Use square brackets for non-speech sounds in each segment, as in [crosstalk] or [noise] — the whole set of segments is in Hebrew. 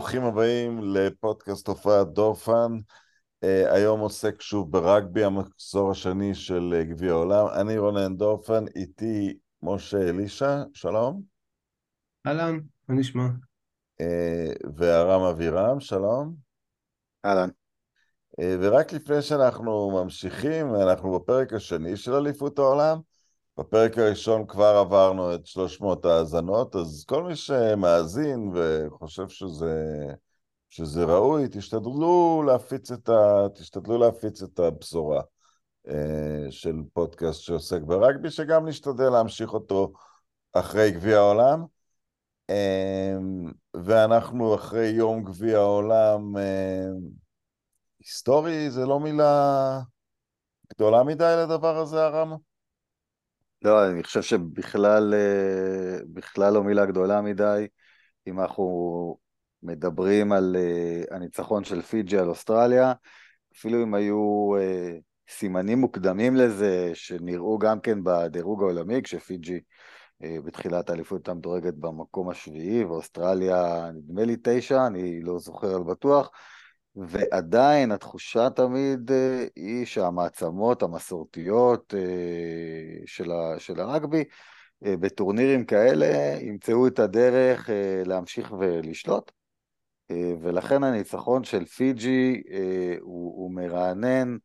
וברוכים הבאים לפודקאסט הופעת דורפן. Uh, היום עוסק שוב ברגבי, המחזור השני של uh, גביע העולם. אני רונן דורפן, איתי משה אלישע, שלום. אהלן, מה נשמע? Uh, וארם אבירם, שלום. אהלן. Uh, ורק לפני שאנחנו ממשיכים, אנחנו בפרק השני של אליפות העולם. בפרק הראשון כבר עברנו את 300 האזנות, אז כל מי שמאזין וחושב שזה... שזה ראוי, תשתדלו להפיץ את, ה... תשתדלו להפיץ את הבשורה אה, של פודקאסט שעוסק ברגבי, שגם נשתדל להמשיך אותו אחרי גביע העולם. אה, ואנחנו אחרי יום גביע העולם, אה, היסטורי זה לא מילה גדולה מדי לדבר הזה, הרם? לא, אני חושב שבכלל בכלל לא מילה גדולה מדי. אם אנחנו מדברים על uh, הניצחון של פיג'י על אוסטרליה, אפילו אם היו uh, סימנים מוקדמים לזה, שנראו גם כן בדירוג העולמי, כשפיג'י בתחילת האליפות מדורגת במקום השביעי, ואוסטרליה נדמה לי תשע, אני לא זוכר על בטוח, ועדיין התחושה תמיד uh, היא שהמעצמות המסורתיות uh, של, ה, של הרגבי, בטורנירים כאלה ימצאו את הדרך להמשיך ולשלוט. ולכן הניצחון של פיג'י הוא, הוא מרענן,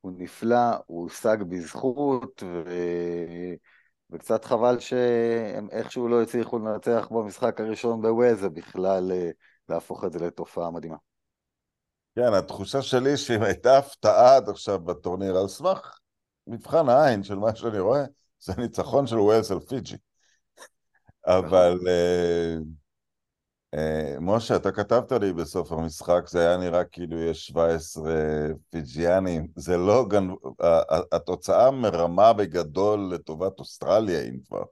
הוא נפלא, הוא הושג בזכות, ו... וקצת חבל שהם איכשהו לא הצליחו לנצח במשחק הראשון בווייז, ובכלל להפוך את זה לתופעה מדהימה. כן, התחושה שלי שאם הייתה הפתעה עד עכשיו בטורניר, על סמך מבחן העין של מה שאני רואה, זה ניצחון של ווייז על פיג'י. אבל... Uh, משה, אתה כתבת לי בסוף המשחק, זה היה נראה כאילו יש 17 פיג'יאנים, זה לא, גנ... התוצאה מרמה בגדול לטובת אוסטרליה, אם כבר.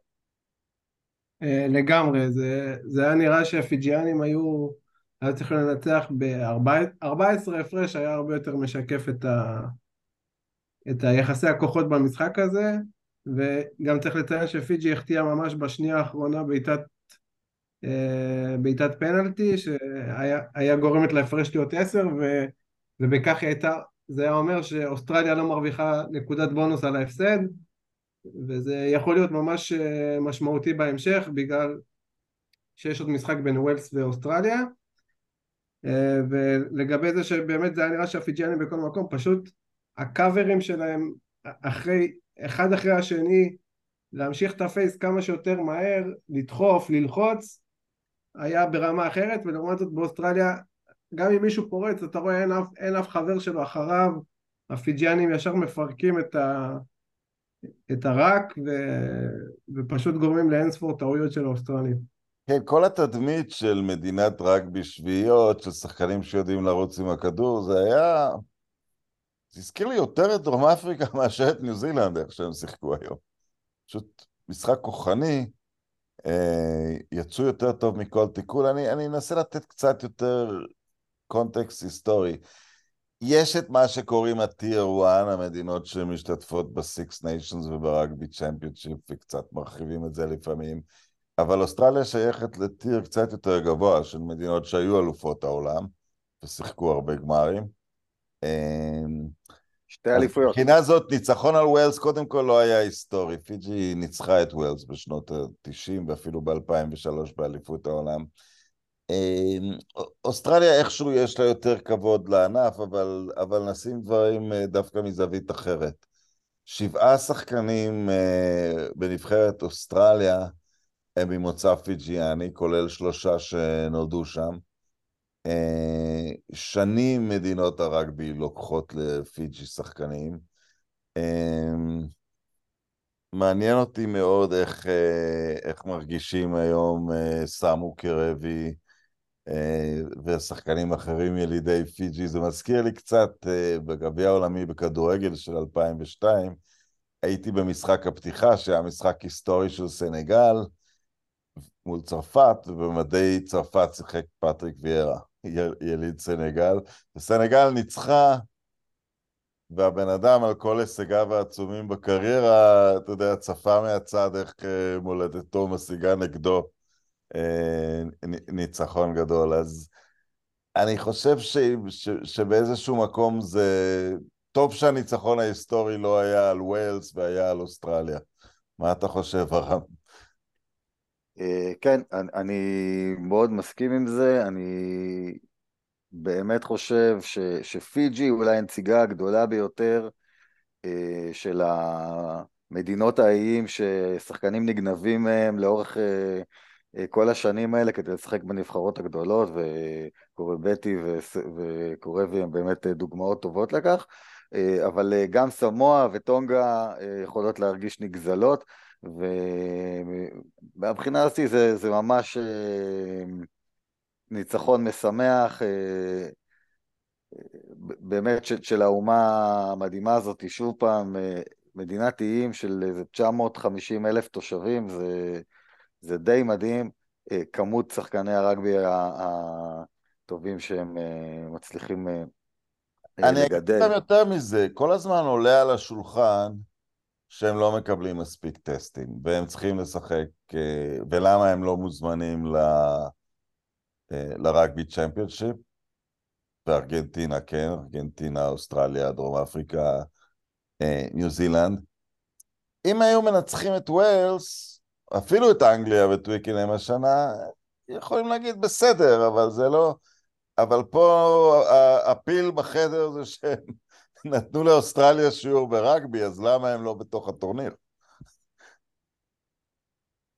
Uh, לגמרי, זה, זה היה נראה שהפיג'יאנים היו, היה צריך לנצח ב-14 הפרש, היה הרבה יותר משקף את, ה, את היחסי הכוחות במשחק הזה, וגם צריך לציין שפיג'י החטיאה ממש בשנייה האחרונה בעיטת אה, בעיטת פנלטי שהיה גורמת להפרש להיות עשר ובכך היא הייתה, זה היה אומר שאוסטרליה לא מרוויחה נקודת בונוס על ההפסד וזה יכול להיות ממש אה, משמעותי בהמשך בגלל שיש עוד משחק בין ווילס ואוסטרליה ולגבי זה שבאמת זה היה נראה שהפיג'יאנים בכל מקום פשוט הקאברים שלהם אחרי, אחד אחרי השני להמשיך את הפייס כמה שיותר מהר, לדחוף, ללחוץ היה ברמה אחרת, ולעומת זאת באוסטרליה, גם אם מישהו פורץ, אתה רואה אין אף, אין אף חבר שלו אחריו, הפיג'יאנים ישר מפרקים את, ה, את הרק, ו, ופשוט גורמים לאינספור טעויות של האוסטרלים. כן, כל התדמית של מדינת רגבי שביעיות, של שחקנים שיודעים לרוץ עם הכדור, זה היה... זה הזכיר לי יותר את דרום אפריקה [laughs] מאשר את ניו זילנד, איך שהם שיחקו היום. פשוט משחק כוחני, אה, יצאו יותר טוב מכל תיקול. אני, אני אנסה לתת קצת יותר קונטקסט היסטורי. יש את מה שקוראים ה-Tier 1, המדינות שמשתתפות ב-Six Nations וברגבי צ'מפיונשיפ, וקצת מרחיבים את זה לפעמים, אבל אוסטרליה שייכת לטיר קצת יותר גבוה של מדינות שהיו אלופות העולם, ושיחקו הרבה גמרים. אה, שתי אליפויות. מבחינה זאת, ניצחון על ווילס קודם כל לא היה היסטורי. פיג'י ניצחה את ווילס בשנות ה-90 ואפילו ב-2003 באליפות העולם. אמ, אוסטרליה איכשהו יש לה יותר כבוד לענף, אבל, אבל נשים דברים אה, דווקא מזווית אחרת. שבעה שחקנים אה, בנבחרת אוסטרליה הם ממוצא פיג'יאני, כולל שלושה שנולדו שם. אה, שנים מדינות הרגבי לוקחות לפיג'י שחקנים. אה, מעניין אותי מאוד איך, אה, איך מרגישים היום סמו קרבי ושחקנים אחרים ילידי פיג'י. זה מזכיר לי קצת בגביע העולמי בכדורגל של 2002, הייתי במשחק הפתיחה, שהיה משחק היסטורי של סנגל מול צרפת, ובמדי צרפת שיחק פטריק ויארה. יליד סנגל, וסנגל ניצחה והבן אדם על כל הישגיו העצומים בקריירה, אתה יודע, צפה מהצד איך אה, מולדתו משיגה נגדו אה, ניצחון גדול. אז אני חושב ש, ש, שבאיזשהו מקום זה טוב שהניצחון ההיסטורי לא היה על ווילס והיה על אוסטרליה. מה אתה חושב, הרם? אה, כן, אני מאוד מסכים עם זה, אני באמת חושב ש, שפיג'י אולי הנציגה הגדולה ביותר אה, של המדינות האיים ששחקנים נגנבים מהם לאורך אה, כל השנים האלה כדי לשחק בנבחרות הגדולות, וקורבטי וקורבי הם באמת דוגמאות טובות לכך, אבל גם סמואה וטונגה יכולות להרגיש נגזלות. ומהבחינה הזאת זה, זה ממש אה, ניצחון משמח, אה, באמת של, של האומה המדהימה הזאת, שוב פעם, אה, מדינת איים של איזה 950 אלף תושבים, זה, זה די מדהים, כמות שחקני הרגבי הטובים שהם מצליחים לגדל. אני אגיד לכם יותר מזה, כל הזמן עולה על השולחן שהם לא מקבלים מספיק טסטים, והם צריכים לשחק, אה, ולמה הם לא מוזמנים ל... אה, לרגבי צ'מפיונשיפ? בארגנטינה כן, ארגנטינה, אוסטרליה, דרום אפריקה, אה, ניו זילנד. אם היו מנצחים את ווילס, אפילו את אנגליה וטוויקינם השנה, יכולים להגיד בסדר, אבל זה לא... אבל פה הפיל בחדר זה שהם נתנו לאוסטרליה שיעור ברגבי, אז למה הם לא בתוך הטורניר?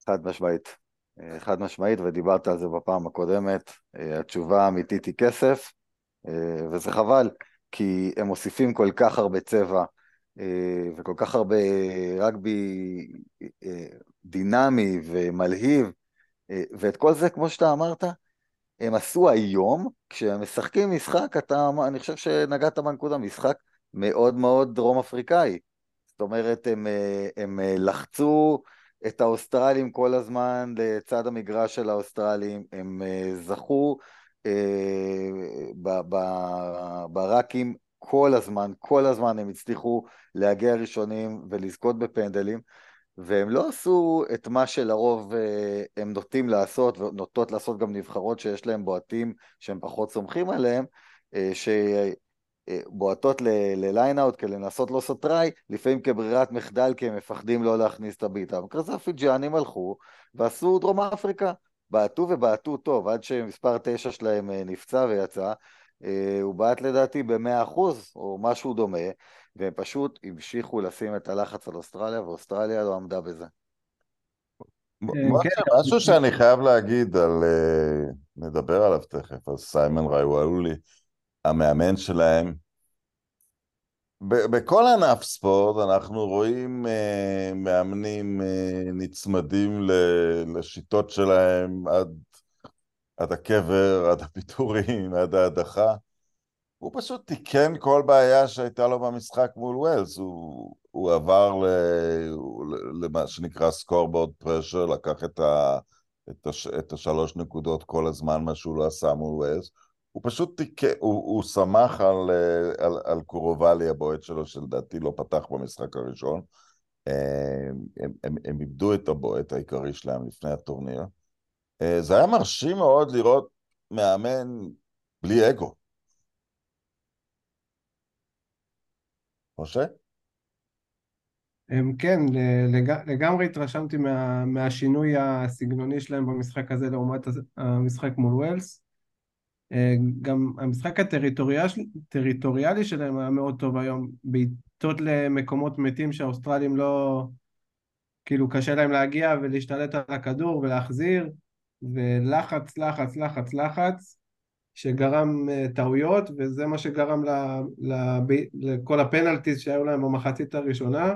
חד משמעית. אה, חד משמעית, ודיברת על זה בפעם הקודמת. אה, התשובה האמיתית היא כסף, אה, וזה חבל, כי הם מוסיפים כל כך הרבה צבע וכל כך הרבה רגבי דינמי ומלהיב, ואת כל זה, כמו שאתה אמרת, הם עשו היום, כשהם משחקים משחק, אתה, אני חושב שנגעת בנקודה, משחק מאוד מאוד דרום אפריקאי. זאת אומרת, הם, אה, הם אה, לחצו את האוסטרלים כל הזמן לצד המגרש של האוסטרלים, הם אה, זכו ברקים כל הזמן, כל הזמן הם הצליחו להגיע ראשונים ולזכות בפנדלים, והם לא עשו את מה שלרוב הם נוטים לעשות, ונוטות לעשות גם נבחרות שיש להם בועטים שהם פחות סומכים עליהם, ש... בועטות לליין-אאוט כדי לנסות לא סוטראי, לפעמים כברירת מחדל כי הם מפחדים לא להכניס את הבעיטה. במקרה הפיג'אנים הלכו ועשו דרום אפריקה. בעטו ובעטו טוב, עד שמספר תשע שלהם אה, נפצע ויצא. אה, הוא בעט לדעתי ב-100% או משהו דומה, והם פשוט המשיכו לשים את הלחץ על אוסטרליה, ואוסטרליה לא עמדה בזה. כן. משהו שאני חייב להגיד על, אה, נדבר עליו תכף, על סיימון ראיוואלולי. המאמן שלהם. בכל ענף ספורט אנחנו רואים uh, מאמנים uh, נצמדים לשיטות שלהם עד, עד הקבר, עד הפיטורים, [laughs] עד ההדחה. הוא פשוט תיקן כל בעיה שהייתה לו במשחק מול ווילס, הוא, הוא עבר למה שנקרא scoreboard pressure, לקח את, ה, את, הש, את השלוש נקודות כל הזמן, מה שהוא לא עשה מול ווילס. הוא פשוט תיקן, הוא, הוא שמח על, אה, על, על קורובלי הבועט שלו, שלדעתי לא פתח במשחק הראשון. אה, הם, הם, הם איבדו את הבועט העיקרי שלהם לפני הטורניר. אה, זה היה מרשים מאוד לראות מאמן בלי אגו. משה? כן, לג... לגמרי התרשמתי מה... מהשינוי הסגנוני שלהם במשחק הזה לעומת המשחק מול ווילס. גם המשחק הטריטוריאלי שלהם היה מאוד טוב היום, בעיטות למקומות מתים שהאוסטרלים לא... כאילו קשה להם להגיע ולהשתלט על הכדור ולהחזיר, ולחץ, לחץ, לחץ, לחץ, שגרם אה, טעויות, וזה מה שגרם ל, ל, לכל הפנלטיז שהיו להם במחצית הראשונה,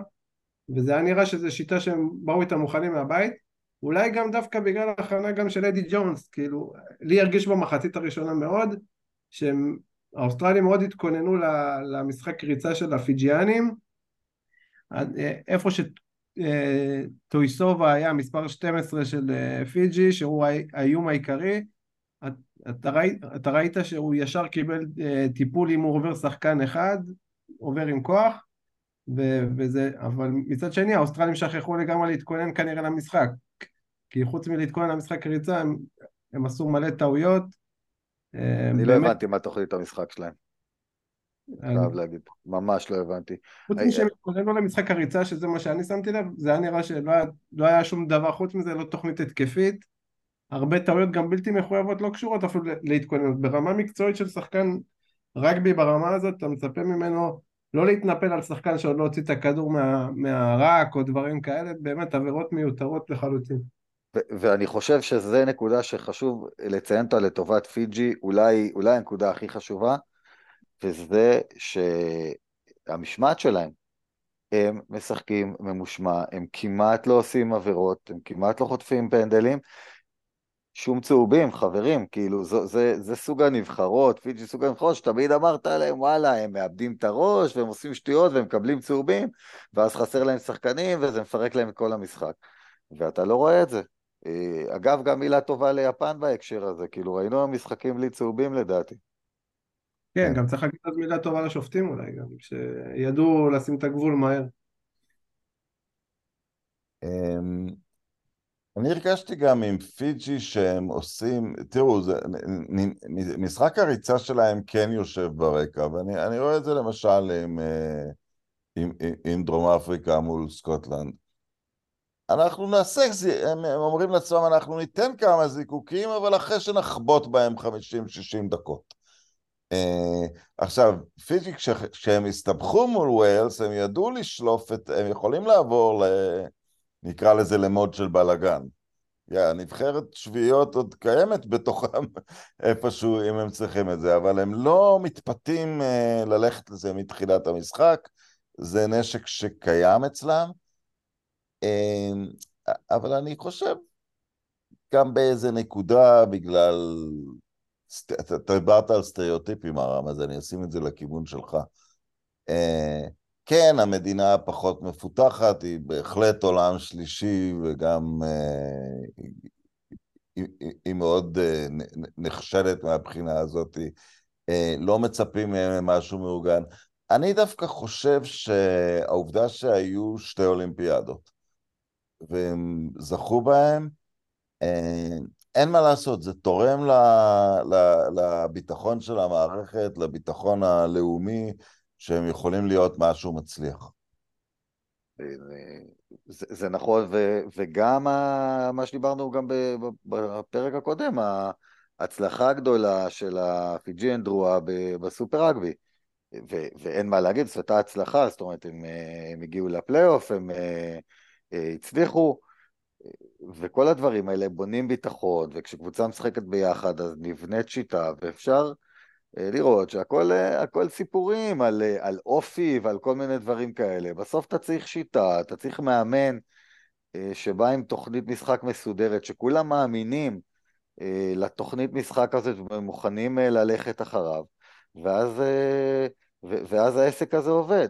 וזה היה נראה שזו שיטה שהם באו איתה מוכנים מהבית. אולי גם דווקא בגלל ההכנה גם של אדי ג'ונס, כאילו, לי הרגיש במחצית הראשונה מאוד, שהאוסטרלים מאוד התכוננו למשחק ריצה של הפיג'יאנים, איפה שטויסובה אה, היה מספר 12 של אה, פיג'י, שהוא האיום העיקרי, אתה ראית, שהוא ישר קיבל אה, טיפול אם הוא עובר שחקן אחד, עובר עם כוח, וזה, אבל מצד שני האוסטרלים שכחו לגמרי להתכונן כנראה למשחק, כי חוץ מלהתכונן למשחק ריצה הם, הם עשו מלא טעויות. אה, אני לא באמת, הבנתי מה תוכנית המשחק שלהם, אני- חייב להגיד. ממש לא הבנתי. חוץ אה, משהם התכוננו למשחק הריצה, שזה מה שאני שמתי לב, זה היה נראה שלא היה, לא היה שום דבר חוץ מזה, לא תוכנית התקפית. הרבה טעויות גם בלתי מחויבות לא קשורות אפילו להתכוננות. ברמה מקצועית של שחקן רגבי ברמה הזאת, אתה מצפה ממנו לא להתנפל על שחקן שעוד לא הוציא את הכדור מה, מהרק או דברים כאלה, באמת עבירות מיותרות לחלוטין. ו- ואני חושב שזו נקודה שחשוב לציין אותה לטובת פיג'י, אולי, אולי הנקודה הכי חשובה, וזה שהמשמעת שלהם, הם משחקים ממושמע, הם כמעט לא עושים עבירות, הם כמעט לא חוטפים פנדלים, שום צהובים, חברים, כאילו, זה, זה, זה סוג הנבחרות, פיג'י סוג הנבחרות, שתמיד אמרת עליהם, וואלה, הם מאבדים את הראש, והם עושים שטויות, והם מקבלים צהובים, ואז חסר להם שחקנים, וזה מפרק להם את כל המשחק. ואתה לא רואה את זה. אה, אגב, גם מילה טובה ליפן בהקשר הזה, כאילו, ראינו משחקים בלי צהובים לדעתי. כן, כן. גם צריך להגיד עוד מילה טובה לשופטים אולי גם, שידעו לשים את הגבול מהר. אמ, אני הרגשתי גם עם פיג'י שהם עושים, תראו, זה, משחק הריצה שלהם כן יושב ברקע, ואני אני רואה את זה למשל עם, אה, עם, עם, עם דרום אפריקה מול סקוטלנד. אנחנו נעשה, הם, אומרים לעצמם, אנחנו ניתן כמה זיקוקים, אבל אחרי שנחבוט בהם 50-60 דקות. Uh, עכשיו, פיג'י, כש, כשהם הסתבכו מול ווילס, הם ידעו לשלוף את, הם יכולים לעבור ל... נקרא לזה למוד של בלאגן. Yeah, נבחרת שביעיות עוד קיימת בתוכם [laughs] איפשהו אם הם צריכים את זה, אבל הם לא מתפתים uh, ללכת לזה מתחילת המשחק, זה נשק שקיים אצלם, אבל אני חושב גם באיזה נקודה בגלל, אתה דיברת על סטריאוטיפים הרם, אז אני אשים את זה לכיוון שלך. Uh, כן, המדינה הפחות מפותחת, היא בהחלט עולם שלישי וגם uh, היא, היא, מאוד uh, נ- נ- נכשלת מהבחינה הזאת, לא מצפים מהם למשהו מאורגן. אני דווקא חושב שהעובדה שהיו שתי אולימפיאדות והם זכו בהם, אה, אין מה לעשות, זה תורם לביטחון של המערכת, לביטחון הלאומי, שהם יכולים להיות משהו מצליח. זה, זה נכון, ו, וגם ה, מה שדיברנו גם בפרק הקודם, ההצלחה הגדולה של הפיג'יאן דרואה ב- בסופר רגבי. ו- ואין מה להגיד, זאת הייתה הצלחה, זאת אומרת, הם, אה, הם הגיעו לפלייאוף, הם אה, אה, הצליחו, וכל הדברים האלה בונים ביטחון, וכשקבוצה משחקת ביחד אז נבנית שיטה, ואפשר אה, לראות שהכל אה, סיפורים על, אה, על אופי ועל כל מיני דברים כאלה. בסוף אתה צריך שיטה, אתה צריך מאמן שבא עם תוכנית משחק מסודרת, שכולם מאמינים לתוכנית משחק הזאת ומוכנים ללכת אחריו, ואז, ואז העסק הזה עובד.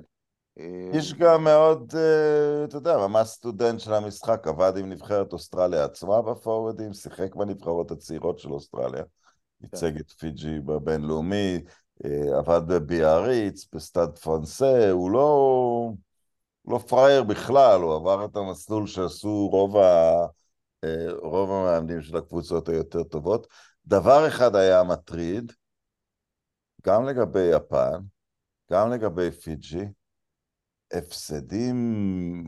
אה, יש גם מאוד, אה, אתה יודע, ממש סטודנט של המשחק, עבד עם נבחרת אוסטרליה עצמה בפורורדים, שיחק בנבחרות הצעירות של אוסטרליה, ייצג את פיג'י בבינלאומי, אה, עבד בביאריץ, בסטאד פרנסה, הוא לא, לא פראייר בכלל, הוא עבר את המסלול שעשו רוב, ה, רוב המאמנים של הקבוצות היותר טובות. דבר אחד היה מטריד, גם לגבי יפן, גם לגבי פיג'י, הפסדים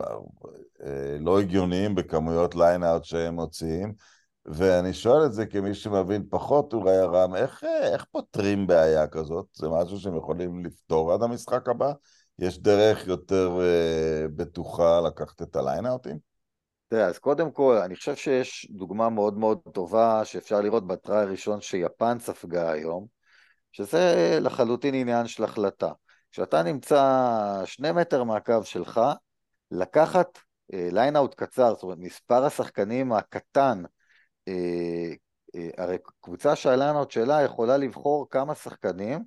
אה, לא הגיוניים בכמויות line-out שהם מוציאים, ואני שואל את זה כמי שמבין פחות אולי הרם, איך, איך פותרים בעיה כזאת? זה משהו שהם יכולים לפתור עד המשחק הבא? יש דרך יותר אה, בטוחה לקחת את הליין-אאוטים? תראה, אז קודם כל, אני חושב שיש דוגמה מאוד מאוד טובה שאפשר לראות ב try הראשון שיפן ספגה היום, שזה לחלוטין עניין של החלטה. כשאתה נמצא שני מטר מהקו שלך, לקחת line-out קצר, זאת אומרת, מספר השחקנים הקטן, אה, אה, הרי קבוצה שה line-out שלה יכולה לבחור כמה שחקנים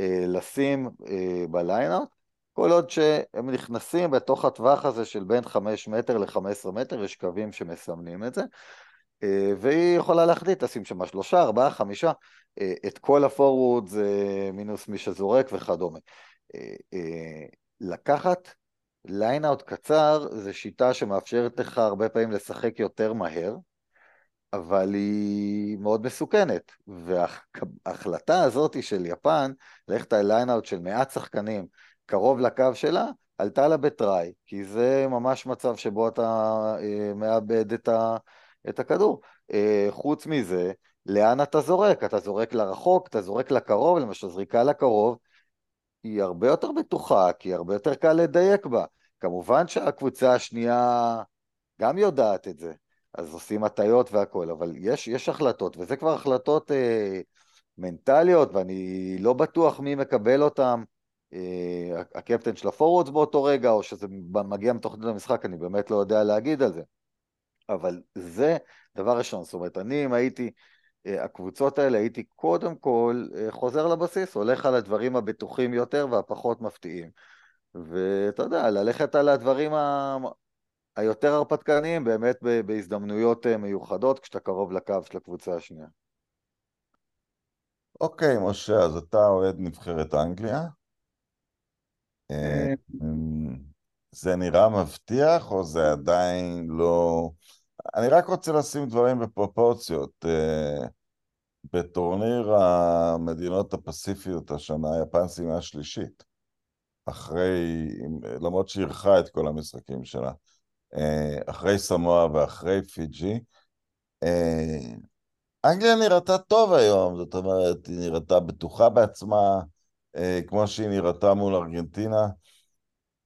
אה, לשים אה, ב line-out, כל עוד שהם נכנסים בתוך הטווח הזה של בין 5 מטר ל-15 מטר, יש קווים שמסמנים את זה, אה, והיא יכולה להחליט, תשים שם שלושה, ארבעה, חמישה, אה, את כל ה forwards מינוס מי שזורק וכדומה. אה, אה, לקחת line-out קצר זה שיטה שמאפשרת לך הרבה פעמים לשחק יותר מהר, אבל היא מאוד מסוכנת. וההחלטה הזאת של יפן, ללכת על line-out של מעט שחקנים קרוב לקו שלה, עלתה לה ב try, כי זה ממש מצב שבו אתה אה, מאבד את, ה, את הכדור. חוץ מזה, לאן אתה זורק? אתה זורק לרחוק, אתה זורק לקרוב, למשל זריקה לקרוב, היא הרבה יותר בטוחה, כי הרבה יותר קל לדייק בה. כמובן שהקבוצה השנייה גם יודעת את זה, אז עושים הטיות והכול, אבל יש, יש החלטות, וזה כבר החלטות אה, מנטליות, ואני לא בטוח מי מקבל אותן, אה, הקפטן של ה forwards באותו רגע, או שזה מגיע מתוכנית המשחק, אני באמת לא יודע להגיד על זה. אבל זה דבר ראשון, זאת אומרת, אני אם הייתי, הקבוצות האלה, הייתי קודם כל אה, חוזר לבסיס, הולך על הדברים הבטוחים יותר והפחות מפתיעים. ואתה יודע, ללכת על הדברים ה... היותר הרפתקניים באמת בהזדמנויות מיוחדות, כשאתה קרוב לקו של הקבוצה השנייה. אוקיי, משה, אז אתה אוהד נבחרת אנגליה? אה, זה נראה מבטיח או זה עדיין לא... אני רק רוצה לשים דברים בפרופורציות. אה, בטורניר המדינות הפסיפיות השנה, יפן סיימה שלישית. אחרי, למרות שאירחה את כל המשחקים שלה. אה, אחרי סמואה ואחרי פיג'י. אנגליה נראתה טוב היום, זאת אומרת, היא נראתה בטוחה בעצמה, אה, כמו שהיא נראתה מול ארגנטינה,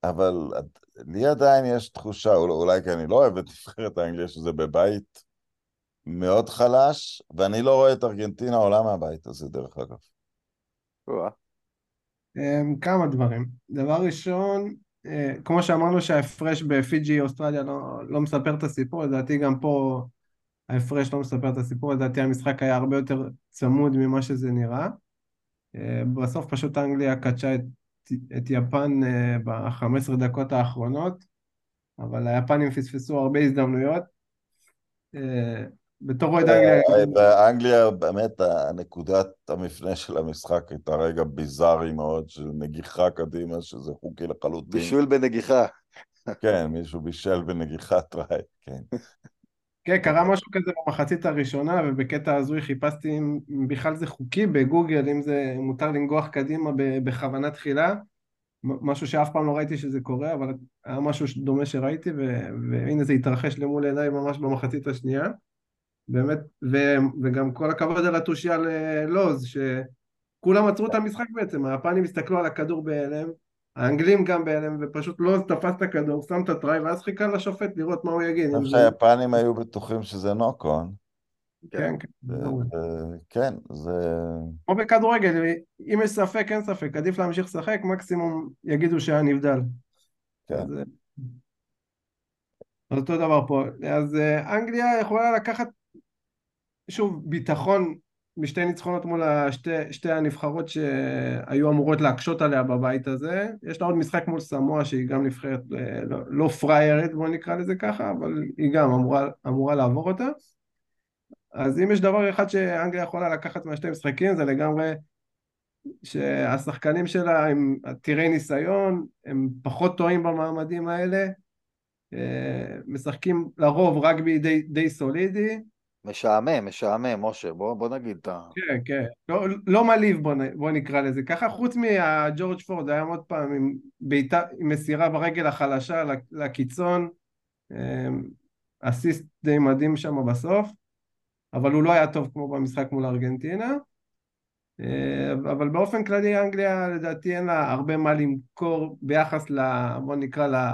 אבל לי עדיין יש תחושה, אולי כי אני לא אוהב את נבחרת האנגליה, שזה בבית מאוד חלש, ואני לא רואה את ארגנטינה עולה מהבית הזה, דרך אגב. אמ, כמה דברים. דבר ראשון, אה, כמו שאמרנו שההפרש בפיג'י אוסטרליה לא, לא מספר את הסיפור, לדעתי גם פה ההפרש לא מספר את הסיפור, לדעתי המשחק היה הרבה יותר צמוד ממה שזה נראה. אה, בסוף פשוט אנגליה קדשה את, את יפן אה, ב-15 דקות האחרונות, אבל היפנים פספסו הרבה הזדמנויות. בתור אוהד אנגליה... באנגליה באמת הנקודת המפנה של המשחק הייתה רגע ביזארי מאוד של נגיחה קדימה, שזה חוקי לחלוטין. בישול בנגיחה. כן, מישהו בישל בנגיחת ראי, כן. כן, קרה משהו כזה במחצית הראשונה, ובקטע הזוי חיפשתי אם בכלל זה חוקי בגוגל, אם זה מותר לנגוח קדימה בכוונה תחילה, משהו שאף פעם לא ראיתי שזה קורה, אבל היה משהו דומה שראיתי, והנה זה התרחש למול עיניי ממש במחצית השנייה. באמת, ו- וגם כל הכבוד על התושייה ללוז, שכולם עצרו את המשחק בעצם, היפנים הסתכלו על הכדור בהלם, האנגלים גם בהלם, ופשוט לא תפס את הכדור, שם את הטראי, ואז חיכה לשופט לראות מה הוא יגיד. אני חושב שהיפנים היו בטוחים שזה נוקון. כן, כן. כן, זה... כמו בכדורגל, אם יש ספק, אין ספק, עדיף להמשיך לשחק, מקסימום יגידו שהיה נבדל. כן. אז אותו דבר פה. אז אה, אנגליה יכולה לקחת, שוב, ביטחון משתי ניצחונות מול השתי, שתי הנבחרות שהיו אמורות להקשות עליה בבית הזה. יש לה עוד משחק מול סמואה שהיא גם נבחרת אה, לא, לא פריירית, בוא נקרא לזה ככה, אבל היא גם אמורה, אמורה לעבור אותה. אז אם יש דבר אחד שאנגליה יכולה לקחת מהשתי משחקים זה לגמרי שהשחקנים שלה הם עתירי ניסיון, הם פחות טועים במעמדים האלה, אה, משחקים לרוב רק בידי די סולידי, משעמם, משעמם, משה, בוא, בוא נגיד את ה... כן, כן. לא, לא מלהיב, בוא, בוא נקרא לזה ככה. חוץ מהג'ורג' פורד, היה עוד פעם עם, ביתה, עם מסירה ברגל החלשה לקיצון. אמ, אסיסט די מדהים שם בסוף, אבל הוא לא היה טוב כמו במשחק מול ארגנטינה. אה, אבל באופן כללי אנגליה לדעתי אין לה הרבה מה למכור ביחס ל... בוא נקרא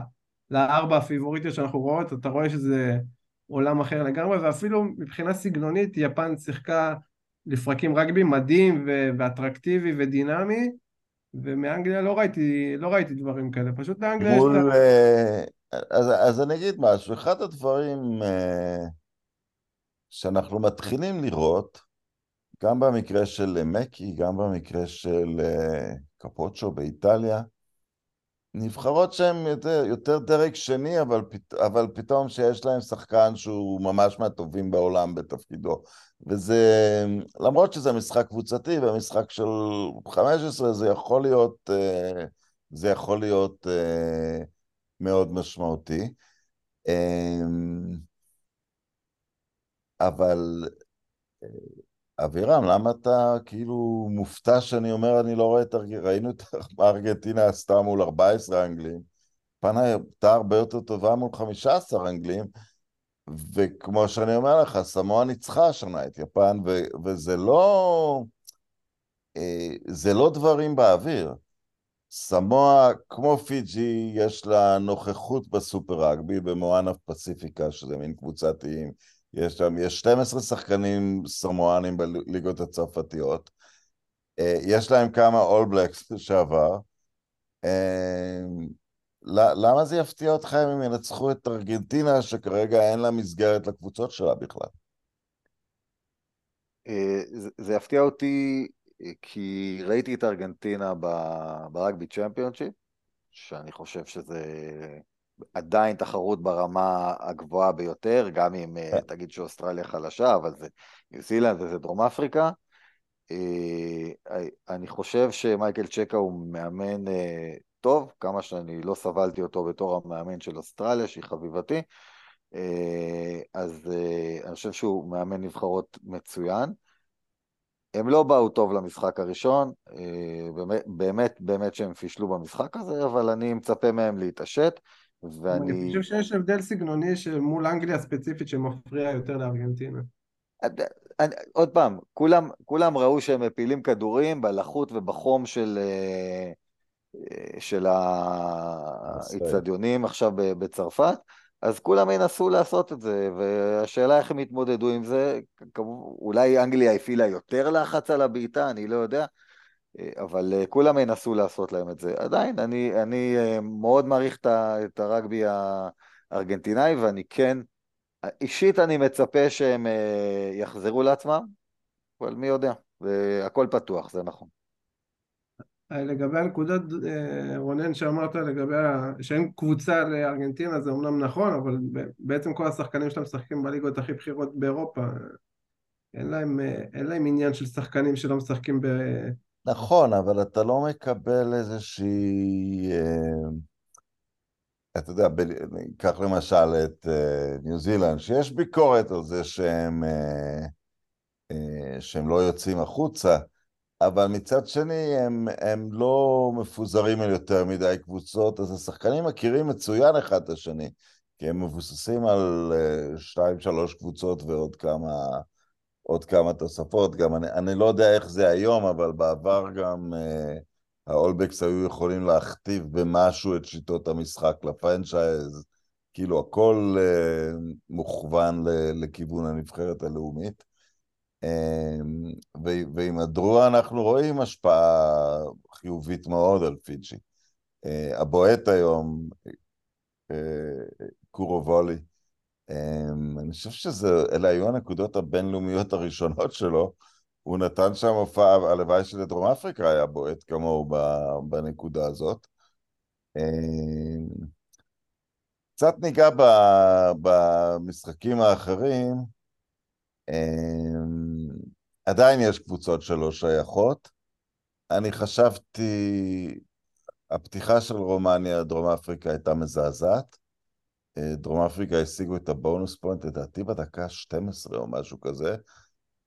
לארבע הפיבוריטיות שאנחנו רואות, אתה רואה שזה עולם אחר לגמרי, ואפילו מבחינה סגנונית יפן שיחקה לפרקים רגבי מדהים ו- ואטרקטיבי ודינמי, ומאנגליה לא ראיתי, לא ראיתי דברים כאלה, פשוט לאנגליה מול, יש את ה... אה, אז, אז אני אגיד משהו, אחד הדברים uh, שאנחנו מתחילים לראות, גם במקרה של מקי, גם במקרה של uh, קפוצ'ו באיטליה, נבחרות שהן יותר, יותר דרג שני, אבל, פת, אבל פתאום שיש להם שחקן שהוא ממש מהטובים בעולם בתפקידו. וזה, למרות שזה משחק קבוצתי ומשחק של 15, זה יכול להיות, אה, זה יכול להיות אה, מאוד משמעותי. אמ, אבל אבירם, למה אתה כאילו מופתע שאני אומר אני לא רואה את ארגנטינה, ראינו את [laughs] ארגנטינה עשתה מול 14 אנגלים, פנה הייתה הרבה יותר טובה מול 15 אנגלים, וכמו שאני אומר לך, סמואה ניצחה השנה את יפן, ו- וזה לא... אה, זה לא דברים באוויר. סמואה, כמו פיג'י, יש לה נוכחות בסופר רגבי, במואנה פסיפיקה, שזה מין קבוצת איים. יש שם, יש 12 שחקנים סמואנים בליגות הצרפתיות. אה, יש להם כמה אול בלקס לשעבר. אה, למה זה יפתיע אותך אם הם ינצחו את ארגנטינה, שכרגע אין לה מסגרת לקבוצות שלה בכלל? אה, זה יפתיע אותי כי ראיתי את ארגנטינה ברגבי צ'מפיונשיפ, שאני חושב שזה עדיין תחרות ברמה הגבוהה ביותר, גם אם אה, כן. תגיד שאוסטרליה חלשה, אבל זה ניו זילנד וזה דרום אפריקה. אה, אני חושב שמייקל צ'קה הוא מאמן אה, טוב, כמה שאני לא סבלתי אותו בתור המאמן של אוסטרליה, שהיא חביבתי, אז אני חושב שהוא מאמן נבחרות מצוין. הם לא באו טוב למשחק הראשון, באמת, באמת שהם פישלו במשחק הזה, אבל אני מצפה מהם להתעשת. ואני... אני חושב שיש הבדל סגנוני מול אנגליה ספציפית שמפריע יותר לארגנטינה. אני, עוד פעם, כולם, כולם ראו שהם מפילים כדורים בלחות ובחום של, אה, של האיצטדיונים עכשיו בצרפת, אז כולם ינסו לעשות את זה, והשאלה איך הם יתמודדו עם זה, אולי אנגליה הפעילה יותר לחץ על הבעיטה, אני לא יודע, אבל אה, כולם ינסו לעשות להם את זה. עדיין, אני, אני אה, מאוד מעריך את הרגבי הארגנטינאי, ואני כן, אישית אני מצפה שהם אה, יחזרו לעצמם, אבל מי יודע, הכל פתוח, זה נכון. לגבי הנקודת, רונן, שאמרת לגבי שאין קבוצה לארגנטינה, זה אמנם נכון, אבל בעצם כל השחקנים שלהם משחקים בליגות הכי בכירות באירופה. אין להם, אין להם עניין של שחקנים שלא משחקים ב... נכון, אבל אתה לא מקבל איזושהי... אה, אתה יודע, קח למשל את אה, ניו זילנד, שיש ביקורת על זה שהם, אה, שהם לא יוצאים החוצה, אבל מצד שני הם, הם לא מפוזרים על יותר מדי קבוצות, אז השחקנים מכירים מצוין אחד את השני, כי הם מבוססים על שתיים, שלוש קבוצות ועוד כמה... עוד כמה תוספות, גם אני, אני לא יודע איך זה היום, אבל בעבר גם uh, האולבקס היו יכולים להכתיב במשהו את שיטות המשחק לפרנצ'ייז, כאילו הכל uh, מוכוון ל, לכיוון הנבחרת הלאומית. Uh, ועם הדרוע אנחנו רואים השפעה חיובית מאוד על פיג'י. Uh, הבועט היום, uh, קורו וולי, אני חושב שאלה היו הנקודות הבינלאומיות הראשונות שלו. הוא נתן שם הופעה, הלוואי שלדרום אפריקה היה בועט כמוהו בנקודה הזאת. Um, קצת ניגע במשחקים האחרים. Um, עדיין יש קבוצות שלא שייכות. אני חשבתי, הפתיחה של רומניה, דרום אפריקה הייתה מזעזעת. דרום אפריקה השיגו את הבונוס פוינט, לדעתי בדקה 12 או משהו כזה.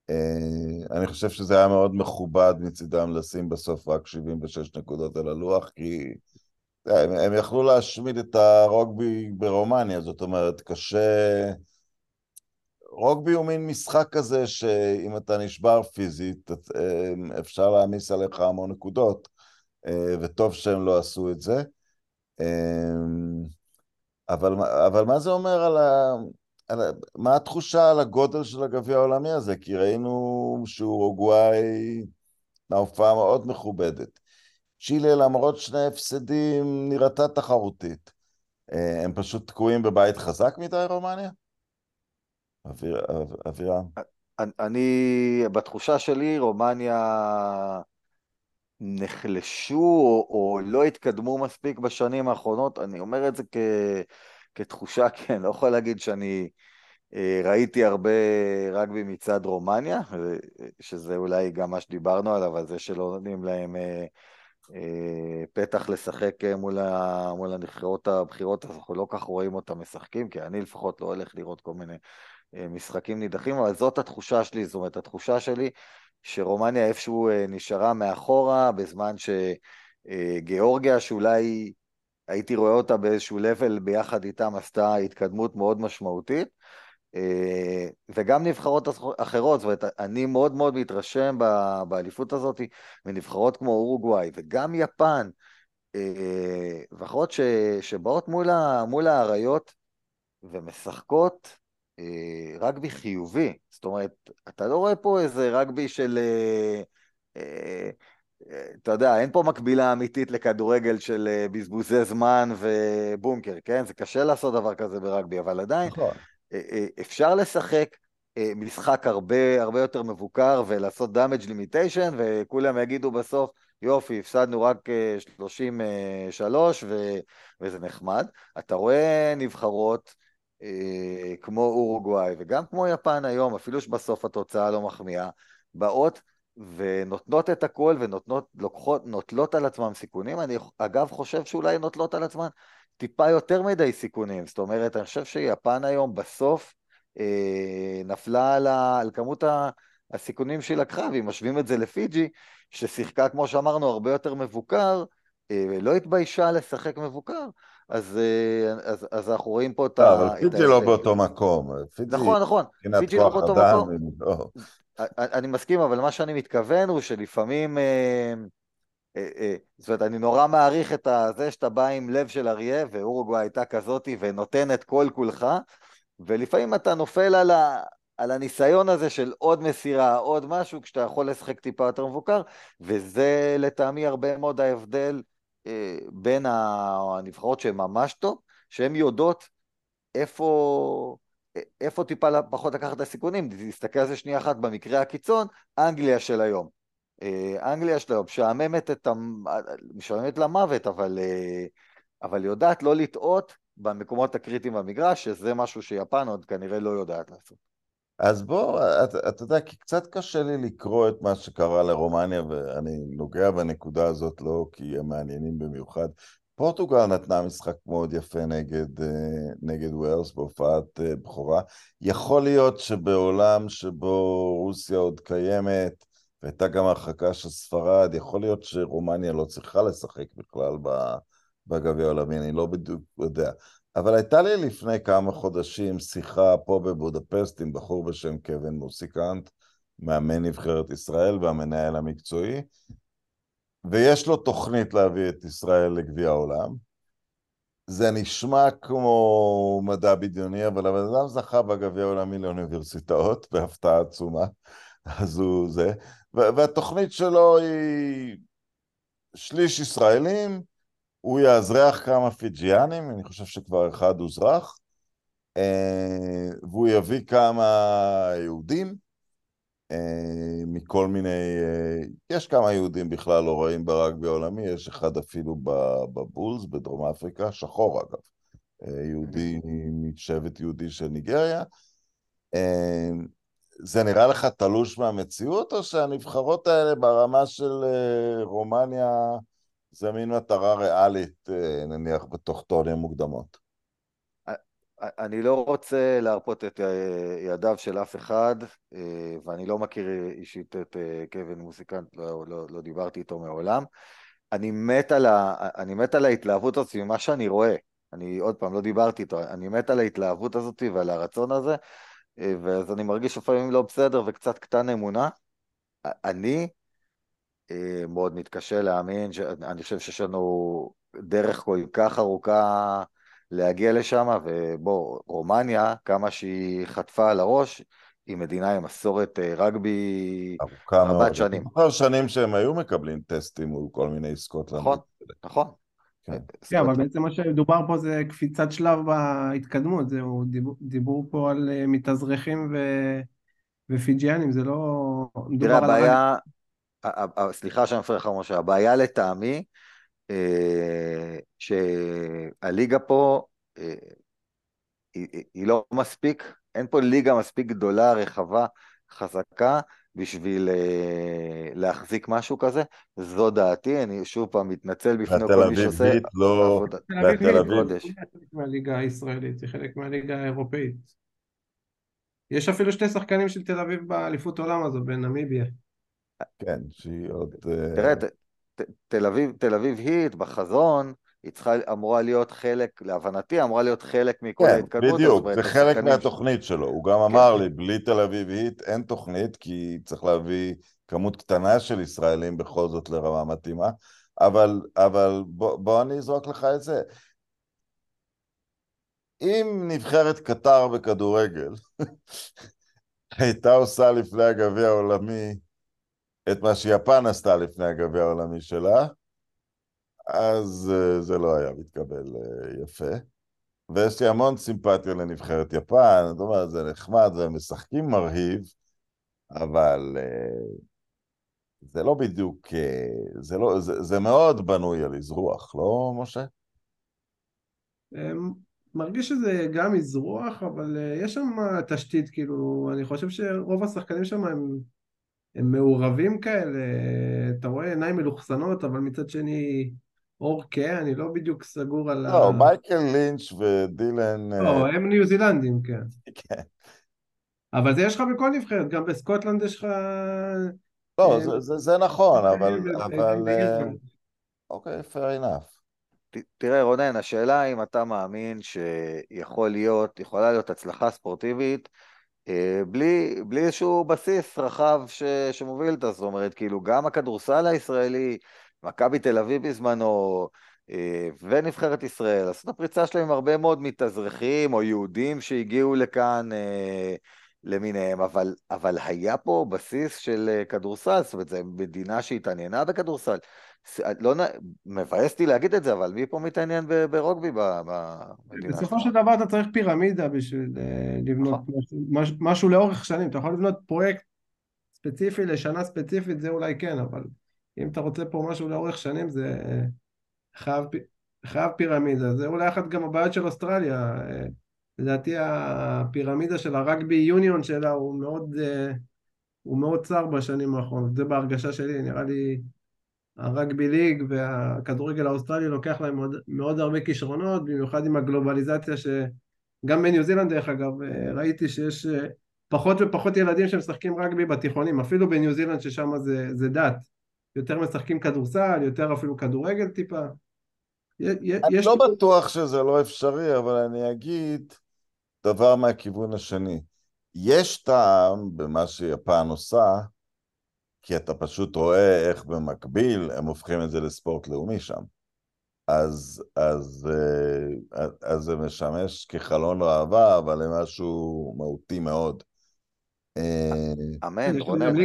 אה, אני חושב שזה היה מאוד מכובד מצידם לשים בסוף רק 76 נקודות על הלוח, כי הם, הם יכלו להשמיד את הרוגבי ברומניה, זאת אומרת, קשה... רוגבי הוא מין משחק כזה שאם אתה נשבר פיזית, אה, אפשר להעמיס עליך המון נקודות, אה, וטוב שהם לא עשו את זה. אבל, אבל מה זה אומר על ה... על ה... מה התחושה על הגודל של הגביע העולמי הזה? כי ראינו שאורוגוואי מההופעה מאוד מכובדת. צ'ילה, למרות שני הפסדים, נראתה תחרותית. אה, הם פשוט תקועים בבית חזק מדי, רומניה? אווירם. אני, בתחושה שלי, רומניה נחלשו או, או לא התקדמו מספיק בשנים האחרונות, אני אומר את זה כ, כתחושה, [laughs] כי אני לא יכול להגיד שאני אה, ראיתי הרבה רגבי מצד רומניה, שזה אולי גם מה שדיברנו עליו, על זה שלא נותנים להם אה, אה, פתח לשחק מול, ה, מול הנבחרות הבכירות, אז אנחנו לא כך רואים אותם משחקים, כי אני לפחות לא הולך לראות כל מיני משחקים נידחים, אבל זאת התחושה שלי, זאת אומרת, התחושה שלי שרומניה איפשהו נשארה מאחורה, בזמן שגיאורגיה, שאולי הייתי רואה אותה באיזשהו לבל ביחד איתם, עשתה התקדמות מאוד משמעותית. אה, וגם נבחרות אחרות, זאת אומרת, אני מאוד מאוד מתרשם באליפות הזאת מנבחרות כמו אורוגוואי וגם יפן, אה, ואחרות שבאות מול, מול האריות ומשחקות אה, רגבי חיובי. זאת אומרת, אתה לא רואה פה איזה רגבי של... אתה יודע, אין פה מקבילה אמיתית לכדורגל של בזבוזי זמן ובונקר, כן? זה קשה לעשות דבר כזה ברגבי, אבל עדיין, נכון. אה, אה, אפשר לשחק אה, משחק הרבה הרבה יותר מבוקר ולעשות damage limitation וכולם יגידו בסוף יופי, הפסדנו רק 33 ו... וזה נחמד. אתה רואה נבחרות כמו אורוגוואי וגם כמו יפן היום, אפילו שבסוף התוצאה לא מחמיאה, באות ונותנות את הכל ונוטלות על עצמם סיכונים. אני אגב חושב שאולי נוטלות על עצמם טיפה יותר מדי סיכונים. זאת אומרת, אני חושב שיפן היום בסוף אה, נפלה על, ה, על כמות הסיכונים שהיא לקחה, ואם משווים את זה לפיג'י, ששיחקה, כמו שאמרנו, הרבה יותר מבוקר, אה, לא התביישה לשחק מבוקר, אז, אה, אז, אז אנחנו רואים פה את ה... לא, אבל פיג'י לא באותו מקום. נכון, נכון, פיג'י לא באותו מקום. לא. אני מסכים, אבל מה שאני מתכוון הוא שלפעמים... אה, אה, אה, זאת אומרת, אני נורא מעריך את זה שאתה בא עם לב של אריה, ואורוגוואי הייתה כזאתי ונותן את כל כולך, ולפעמים אתה נופל על, ה, על הניסיון הזה של עוד מסירה, עוד משהו, כשאתה יכול לשחק טיפה יותר מבוקר, וזה לטעמי הרבה מאוד ההבדל אה, בין הנבחרות שהן ממש טוב, שהן יודעות איפה... איפה טיפה פחות לקחת את הסיכונים, תסתכל על זה שנייה אחת במקרה הקיצון, אנגליה של היום. אה, אנגליה שלו משעממת, את המ... משעממת למוות, אבל, אה, אבל יודעת לא לטעות במקומות הקריטיים במגרש, שזה משהו שיפן עוד כנראה לא יודעת לעשות. אז בוא, אתה את יודע, כי קצת קשה לי לקרוא את מה שקרה לרומניה, ואני נוגע בנקודה הזאת לא כי הם מעניינים במיוחד. פורטוגל נתנה משחק מאוד יפה נגד, אה, נגד ווילס בהופעת בכורה. יכול להיות שבעולם שבו רוסיה עוד קיימת, והייתה גם הרחקה של ספרד, יכול להיות שרומניה לא צריכה לשחק בכלל בגביע העולמי, אני לא בדיוק יודע. אבל הייתה לי לפני כמה חודשים שיחה פה בבודפסט עם בחור בשם קווין מוסיקנט, מאמן נבחרת ישראל והמנהל המקצועי, ויש לו תוכנית להביא את ישראל לגביע העולם. זה נשמע כמו מדע בדיוני, אבל הבן אדם זכה בגביע העולמי לאוניברסיטאות בהפתעה עצומה. אז הוא זה, והתוכנית שלו היא שליש ישראלים, הוא יאזרח כמה פיג'יאנים, אני חושב שכבר אחד הוזרח, אה, והוא יביא כמה יהודים אה, מכל מיני, אה, יש כמה יהודים בכלל לא רואים ברגבי העולמי, יש אחד אפילו בבולס בדרום אפריקה, שחור אגב, יהודי משבט יהודי של ניגריה. זה נראה לך תלוש מהמציאות, או שהנבחרות האלה ברמה של רומניה זה מין מטרה ריאלית, אה, נניח, בתוך טורניר מוקדמות? אני לא רוצה להרפות את אה, ידיו של אף אחד, ואני לא מכיר אישית את קווין מוסיקנט, לא, לא, לא דיברתי איתו מעולם. אני מת, על ה, אני מת על ההתלהבות הזאת ממה שאני רואה. אני עוד פעם לא דיברתי איתו, אני מת על ההתלהבות הזאת ועל הרצון הזה, ואז אני מרגיש לפעמים לא בסדר וקצת קטן אמונה. אני אה, מאוד מתקשה להאמין, אני חושב שיש לנו דרך כל כך ארוכה להגיע לשם, ובוא, רומניה, כמה שהיא חטפה על הראש, היא מדינה עם מסורת אה, רגבי רבת שנים. אני שנים שהם היו מקבלים טסטים מול כל מיני סקוטלנד. נכון, נכון. כן, כן אבל בעצם מה שדובר פה זה קפיצת שלב בהתקדמות, זהו, דיברו פה על אה, מתאזרחים ו... ופיג'יאנים, זה לא... תראה, הבעיה, סליחה שאני מפריע לך, משה, הבעיה לטעמי, אה, שהליגה פה אה, היא, לא מספיק, אין פה ליגה מספיק גדולה, רחבה, חזקה, בשביל אה, להחזיק משהו כזה. זו דעתי, אני שוב פעם מתנצל בפני כל מי שעושה אביבית לא... תל אביב היא. קודש. חלק מהליגה הישראלית, היא חלק מהליגה האירופאית. יש אפילו שני שחקנים של תל אביב באליפות עולם הזו, בנמיביה. כן, שהיא עוד... אה, תראה, ת, ת, תל אביב, תל אביב היט, בחזון, היא צריכה, אמורה להיות חלק, להבנתי, אמורה להיות חלק מכל כן, ההתקדמות. בדיוק, זה חלק מהתוכנית שלו. הוא גם כן, אמר. לי, בלי תל אביב היט אין תוכנית, כי צריך להביא כמות קטנה של ישראלים בכל זאת לרמה מתאימה. אבל, אבל בוא, בוא אני אזרוק לך את זה. אם נבחרת קטר בכדורגל [laughs] הייתה עושה לפני הגביע העולמי את מה שיפן עשתה לפני הגביע העולמי שלה, אז אה, זה לא היה מתקבל אה, יפה. ויש לי המון סימפתיה לנבחרת יפן, זאת אומרת, זה נחמד והם משחקים מרהיב, אבל אה, זה לא בדיוק, זה, לא, זה, זה מאוד בנוי על אזרוח, לא, משה? אמ, מרגיש שזה גם אזרוח, אבל יש שם תשתית, כאילו, אני חושב שרוב השחקנים שם הם, הם מעורבים כאלה, אתה רואה עיניים מלוכסנות, אבל מצד שני אור כהה, אני לא בדיוק סגור על ה... לא, מייקל לינץ' ודילן... אה, לא, הם ניו זילנדים, כן. כן. אבל זה יש לך בכל נבחרת, גם בסקוטלנד יש לך... לא, אה, זה, זה, זה נכון, אבל... ו- אבל אה, ואירלנד. אוקיי, fair enough. תראה רונן, השאלה אם אתה מאמין שיכול להיות, יכולה להיות הצלחה ספורטיבית אה, בלי, בלי איזשהו בסיס רחב ש, שמוביל אותה, זאת אומרת, כאילו גם הכדורסל הישראלי, מכבי תל אביב בזמנו, אה, ונבחרת ישראל, עשו את הפריצה שלהם עם הרבה מאוד מתאזרחים או יהודים שהגיעו לכאן אה, למיניהם, אבל, אבל היה פה בסיס של אה, כדורסל, זאת אומרת, זו מדינה שהתעניינה בכדורסל. לא, נ- מבאס אותי להגיד את זה, אבל מי פה מתעניין ברוגבי במדינה בסופו של דבר אתה צריך פירמידה בשביל אה, לבנות נכון. משהו, מש- משהו לאורך שנים, אתה יכול לבנות פרויקט ספציפי לשנה ספציפית, זה אולי כן, אבל אם אתה רוצה פה משהו לאורך שנים זה אה, חייב, חייב פירמידה, זה אולי אחת גם הבעיות של אוסטרליה, אה, לדעתי הפירמידה של ה rugby union שלה הוא מאוד, הוא מאוד צר בשנים האחרונות, זה בהרגשה שלי, נראה לי ה rugby league והכדורגל האוסטרלי לוקח להם מאוד, מאוד הרבה כישרונות, במיוחד עם הגלובליזציה שגם בניו זילנד דרך אגב, אה, ראיתי שיש אה, פחות ופחות ילדים שמשחקים רגבי בתיכונים, אפילו בניו זילנד ששם זה, זה דת, יותר משחקים כדורסל, יותר אפילו כדורגל טיפה. אני יש לא בטוח שזה לא אפשרי, אבל אני אגיד דבר מהכיוון השני. יש טעם במה שיפן עושה, כי אתה פשוט רואה איך במקביל הם הופכים את זה לספורט לאומי שם. אז, אז, אה, אז זה משמש כחלון ראווה, אבל למשהו מהותי מאוד. אה, אמן, רונן.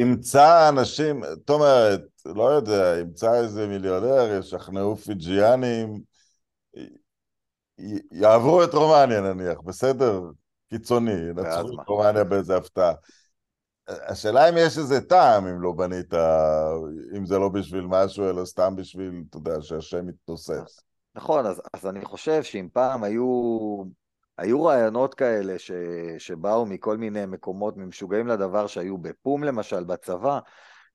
ימצא אנשים, זאת אומרת, לא יודע, ימצא איזה מיליונר, ישכנעו פיג'יאנים, יעברו את רומניה נניח, בסדר? קיצוני, ואז נצחו מה? את רומניה באיזה הפתעה. השאלה אם יש איזה טעם אם לא בנית, אם זה לא בשביל משהו, אלא סתם בשביל, אתה יודע, שהשם יתנוסס. נכון, אז, אז אני חושב שאם פעם היו, היו רעיונות כאלה ש, שבאו מכל מיני מקומות ממשוגעים לדבר שהיו בפום למשל, בצבא,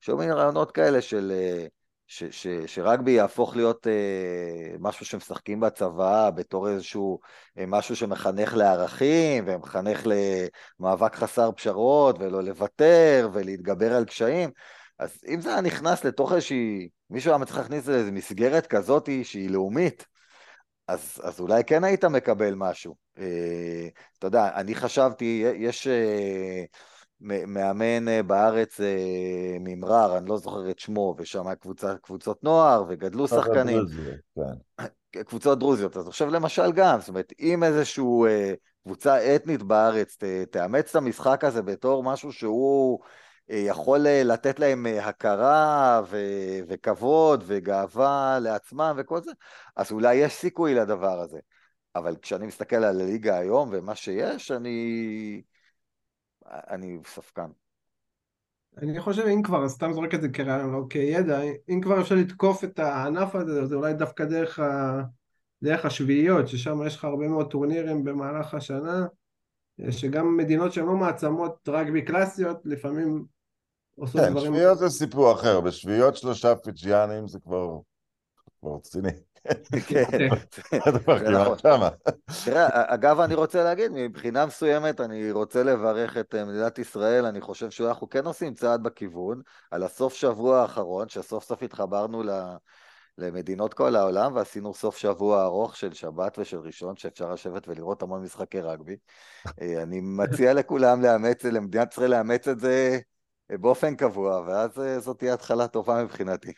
שהיו מיני רעיונות כאלה של אה, ש, ש, שרגבי יהפוך להיות אה, משהו שמשחקים בצבא בתור איזשהו אה, משהו שמחנך לערכים ומחנך למאבק חסר פשרות ולא לוותר ולהתגבר על קשיים. אז אם זה היה נכנס לתוך איזושהי, מישהו היה מצליח להכניס לאיזו מסגרת כזאת שהיא לאומית, אז, אז אולי כן היית מקבל משהו. אה, אתה יודע, אני חשבתי, יש אה, מאמן אה, בארץ אה, ממרר, אני לא זוכר את שמו, ושם היה קבוצה, קבוצות נוער, וגדלו שחקנים. כן. [clears throat] קבוצות דרוזיות. אז עכשיו למשל גם, זאת אומרת, אם איזושהי אה, קבוצה אתנית בארץ ת, תאמץ את המשחק הזה בתור משהו שהוא יכול לתת להם הכרה ו, וכבוד וגאווה לעצמם וכל זה, אז אולי יש סיכוי לדבר הזה. אבל כשאני מסתכל על הליגה היום ומה שיש, אני... אני ספקן. אני חושב אם כבר, סתם זורק את זה כרעיון, לא כידע, אם כבר אפשר לתקוף את הענף הזה, זה אולי דווקא דרך, ה... דרך השביעיות, ששם יש לך הרבה מאוד טורנירים במהלך השנה, שגם מדינות שהן לא מעצמות רגבי קלאסיות, לפעמים עושות כן, דברים... שביעיות זה סיפור אחר, בשביעיות שלושה פיג'יאנים זה כבר כבר רציני. כן, [laughs] זה נכון. תראה, אגב, אני רוצה להגיד, מבחינה מסוימת, אני רוצה לברך את אה, מדינת ישראל, אני חושב שאנחנו כן עושים צעד בכיוון, על הסוף שבוע האחרון, שסוף סוף התחברנו ל... למדינות כל העולם, ועשינו סוף שבוע ארוך של שבת ושל ראשון, שאפשר לשבת ולראות המון משחקי רגבי. אה, אני מציע [laughs] לכולם לאמץ, למדינת ישראל לאמץ את זה אה, באופן קבוע, ואז זאת תהיה התחלה טובה מבחינתי.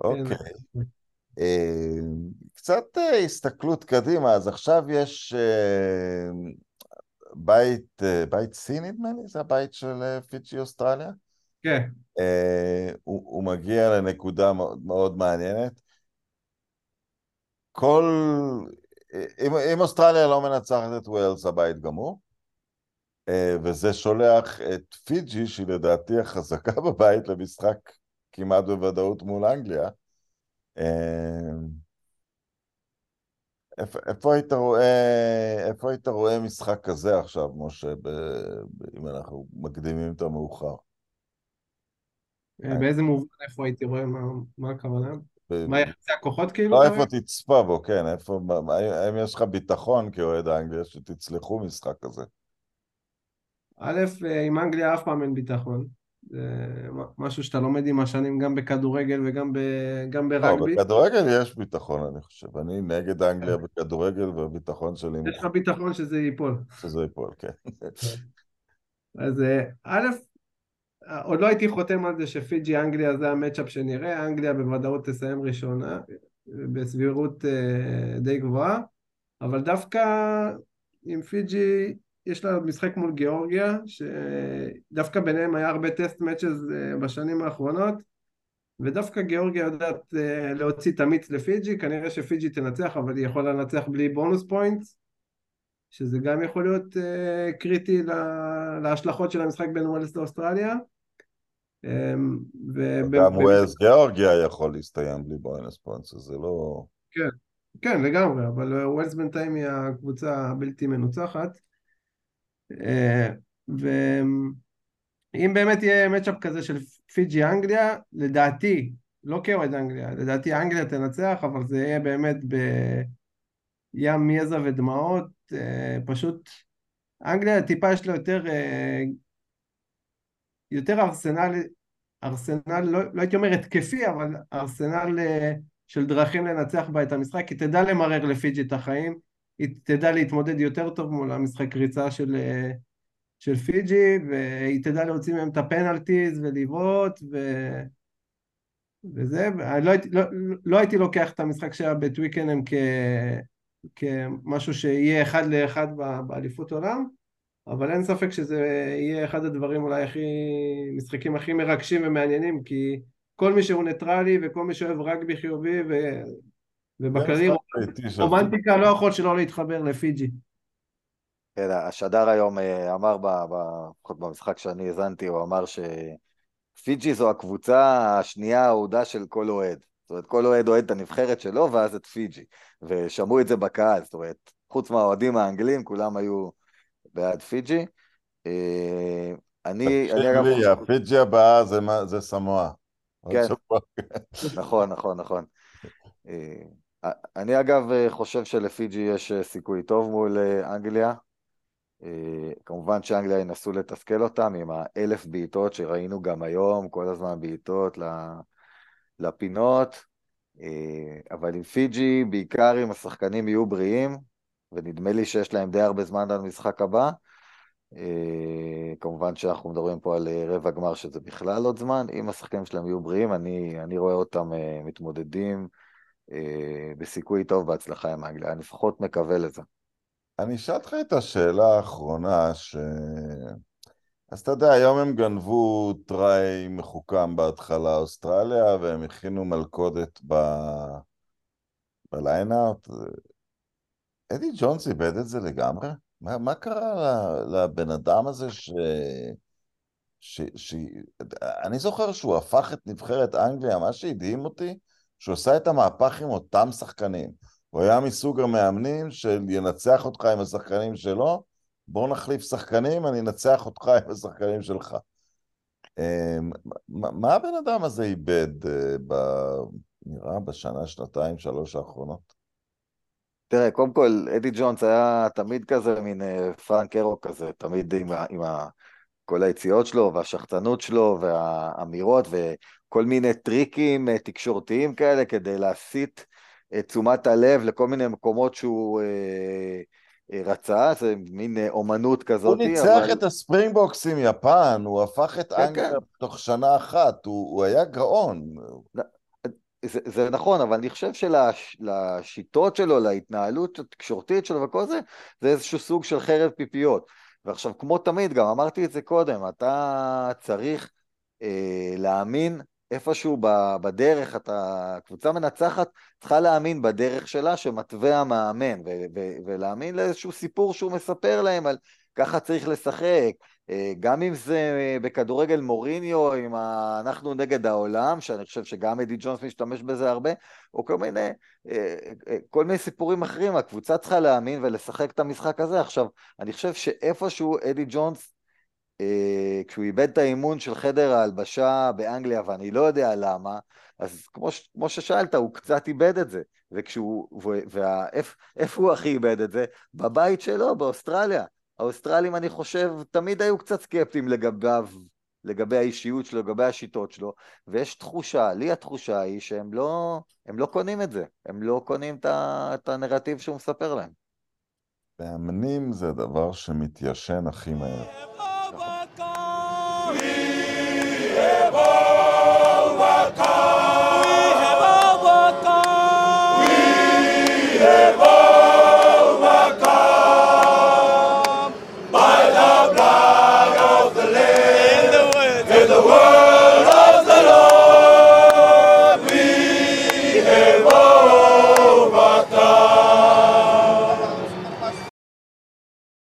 אוקיי. אה, קצת אה, הסתכלות קדימה, אז עכשיו יש אה, בית, בית סי נדמה לי? זה הבית של פיג'י אוסטרליה? כן, הוא, הוא מגיע לנקודה מאוד, מאוד מעניינת. כל... אם, אם אוסטרליה לא מנצחת את ווילס, הבית גמור. וזה שולח את פיג'י, שהיא לדעתי החזקה [laughs] בבית, למשחק כמעט בוודאות מול אנגליה. אה, איפה, איפה, היית רואה, איפה היית רואה משחק כזה עכשיו, משה, ב, ב, אם אנחנו מקדימים את המאוחר? אה, באיזה מובן, איפה הייתי רואה, מה, מה הכוונה? ב- מה יחסי הכוחות כאילו? לא איפה? תצפה בו, כן, איפה, מה- האם יש לך ביטחון כאוהד האנגליה שתצלחו משחק כזה? א', אה, עם אנגליה אף פעם אין ביטחון. זה משהו שאתה לומד עם השנים גם בכדורגל וגם ב, גם לא, ברגבי. בכדורגל יש ביטחון, אני חושב. אני נגד אנגליה בכדורגל, והביטחון שלי יש לך ביטחון שזה ייפול. שזה ייפול, כן. אז אה, א', עוד לא הייתי חותם על זה שפיג'י אנגליה זה ה matchup שנראה, אנגליה בוודאות תסיים ראשונה, בסבירות אה, די גבוהה, אבל דווקא עם פיג'י יש לה משחק מול גיאורגיה, שדווקא ביניהם היה הרבה test matches בשנים האחרונות, ודווקא גיאורגיה יודעת אה, להוציא את המיץ לפיג'י, כנראה שפיג'י תנצח, אבל היא יכולה לנצח בלי bonus points, שזה גם יכול להיות אה, קריטי לה- להשלכות של המשחק בין ווילס לאוסטרליה. אה, ו- גם ווילס גיאורגיה יכול להסתיים בלי bonus points, זה לא... כן, לגמרי, אבל ווילס בינתיים היא הקבוצה הבלתי מנוצחת. אה, ואם באמת יהיה matchup כזה של פיג'י אנגליה, לדעתי, לא כאוהד אנגליה, לדעתי אנגליה תנצח, אבל זה יהיה באמת בדם יזע ודמעות, אה, פשוט אנגליה טיפה יש לה יותר, אה, יותר ארסנל, ארסנל, לא, לא הייתי אומר התקפי, אבל ארסנל של דרכים לנצח בה את המשחק, היא תדע למרר לפיג'י את החיים, תדע להתמודד יותר טוב מול המשחק ריצה של, אה, של פיג'י, והיא תדע להוציא מהם את הפנלטיז ולבעוט, ו... וזה, לא הייתי, לא, לא הייתי לוקח את המשחק שהיה בטוויקנם כ... כמשהו שיהיה אחד לאחד באליפות עולם, אבל אין ספק שזה יהיה אחד הדברים אולי הכי, משחקים הכי מרגשים ומעניינים, כי כל מי שהוא ניטרלי וכל מי שאוהב רגבי חיובי ו... של- רומנטיקה לא יכול שלא להתחבר לפיג'י. כן, השדר היום אה, אמר, ב- ב- לפחות במשחק שאני האזנתי, הוא אמר שפיג'י זו הקבוצה השנייה האהודה של כל אוהד. זאת אומרת, כל אוהד אוהד את הנבחרת שלו, ואז את פיג'י. ושמעו את זה בקהל, זאת אומרת, חוץ מהאוהדים האנגלים, כולם היו בעד פיג'י. אה, אני, אני תקשיב לי, הפיג'י הבאה זה מה- זה סמואה. כן. נכון, נכון, נכון. אני אגב אה, חושב שלפיג'י יש אה, סיכוי טוב מול אה, אנגליה. כמובן שאנגליה ינסו לתסכל אותם עם האלף בעיטות שראינו גם היום, כל הזמן בעיטות לפינות. אבל עם פיג'י, בעיקר אם השחקנים יהיו בריאים, ונדמה לי שיש להם די הרבה זמן על המשחק הבא. כמובן שאנחנו מדברים פה על רבע גמר שזה בכלל עוד זמן. אם השחקנים שלהם יהיו בריאים, אני, אני רואה אותם מתמודדים בסיכוי טוב בהצלחה עם אנגליה. אני לפחות מקווה לזה. אני אשאל אותך את השאלה האחרונה, ש... אז אתה יודע, היום הם גנבו טראי מחוכם בהתחלה, אוסטרליה, והם הכינו מלכודת ב... בליינאוט. אדי ג'ונס איבד את זה לגמרי? מה, מה קרה לבן אדם הזה ש... ש, ש... אני זוכר שהוא הפך את נבחרת אנגליה, מה שהדהים אותי, שהוא עשה את המהפך עם אותם שחקנים. הוא היה מסוג המאמנים של ינצח אותך עם השחקנים שלו, בוא נחליף שחקנים, אני אנצח אותך עם השחקנים שלך. אמ, מה הבן אדם הזה איבד, אה, ב... נראה, בשנה, שנתיים, שלוש האחרונות? תראה, קודם כל, אדי ג'ונס היה תמיד כזה מין אה, פרנק אירו כזה, תמיד עם, ה, עם ה, כל היציאות שלו והשחצנות שלו והאמירות וכל מיני טריקים אה, תקשורתיים כאלה כדי להסיט את תשומת הלב לכל מיני מקומות שהוא אה, אה, רצה, זה מין אה, אומנות כזאת. הוא ניצח אבל... את הספרינגבוקס עם יפן, הוא הפך את כן, אנגליה כן. תוך שנה אחת, הוא, הוא היה גאון. זה, זה נכון, אבל אני חושב שלשיטות שלו, להתנהלות התקשורתית שלו וכל זה, זה איזשהו סוג של חרב פיפיות. ועכשיו, כמו תמיד, גם אמרתי את זה קודם, אתה צריך אה, להאמין איפשהו בדרך, אתה, קבוצה מנצחת צריכה להאמין בדרך שלה שמתווה המאמן, ו- ו- ולהאמין לאיזשהו סיפור שהוא מספר להם על ככה צריך לשחק, אה, גם אם זה בכדורגל מוריניו, עם ה... אנחנו נגד העולם, שאני חושב שגם אדי ג'ונס משתמש בזה הרבה, או כל מיני, אה, אה, כל מיני סיפורים אחרים, הקבוצה צריכה להאמין ולשחק את המשחק הזה. עכשיו, אני חושב שאיפשהו אדי ג'ונס, כשהוא איבד את האימון של חדר ההלבשה באנגליה, ואני לא יודע למה, אז כמו. כמו ששאלת, הוא קצת איבד את זה. וכשהוא, ואיפה הוא הכי איבד את זה? בבית שלו, באוסטרליה. האוסטרלים, אני חושב, תמיד היו קצת סקפטיים לגביו, לגבי האישיות שלו, לגבי השיטות שלו, ויש תחושה, לי התחושה היא שהם לא, הם לא קונים את זה, הם לא קונים את הנרטיב שהוא מספר להם. מאמנים זה דבר שמתיישן הכי מהר.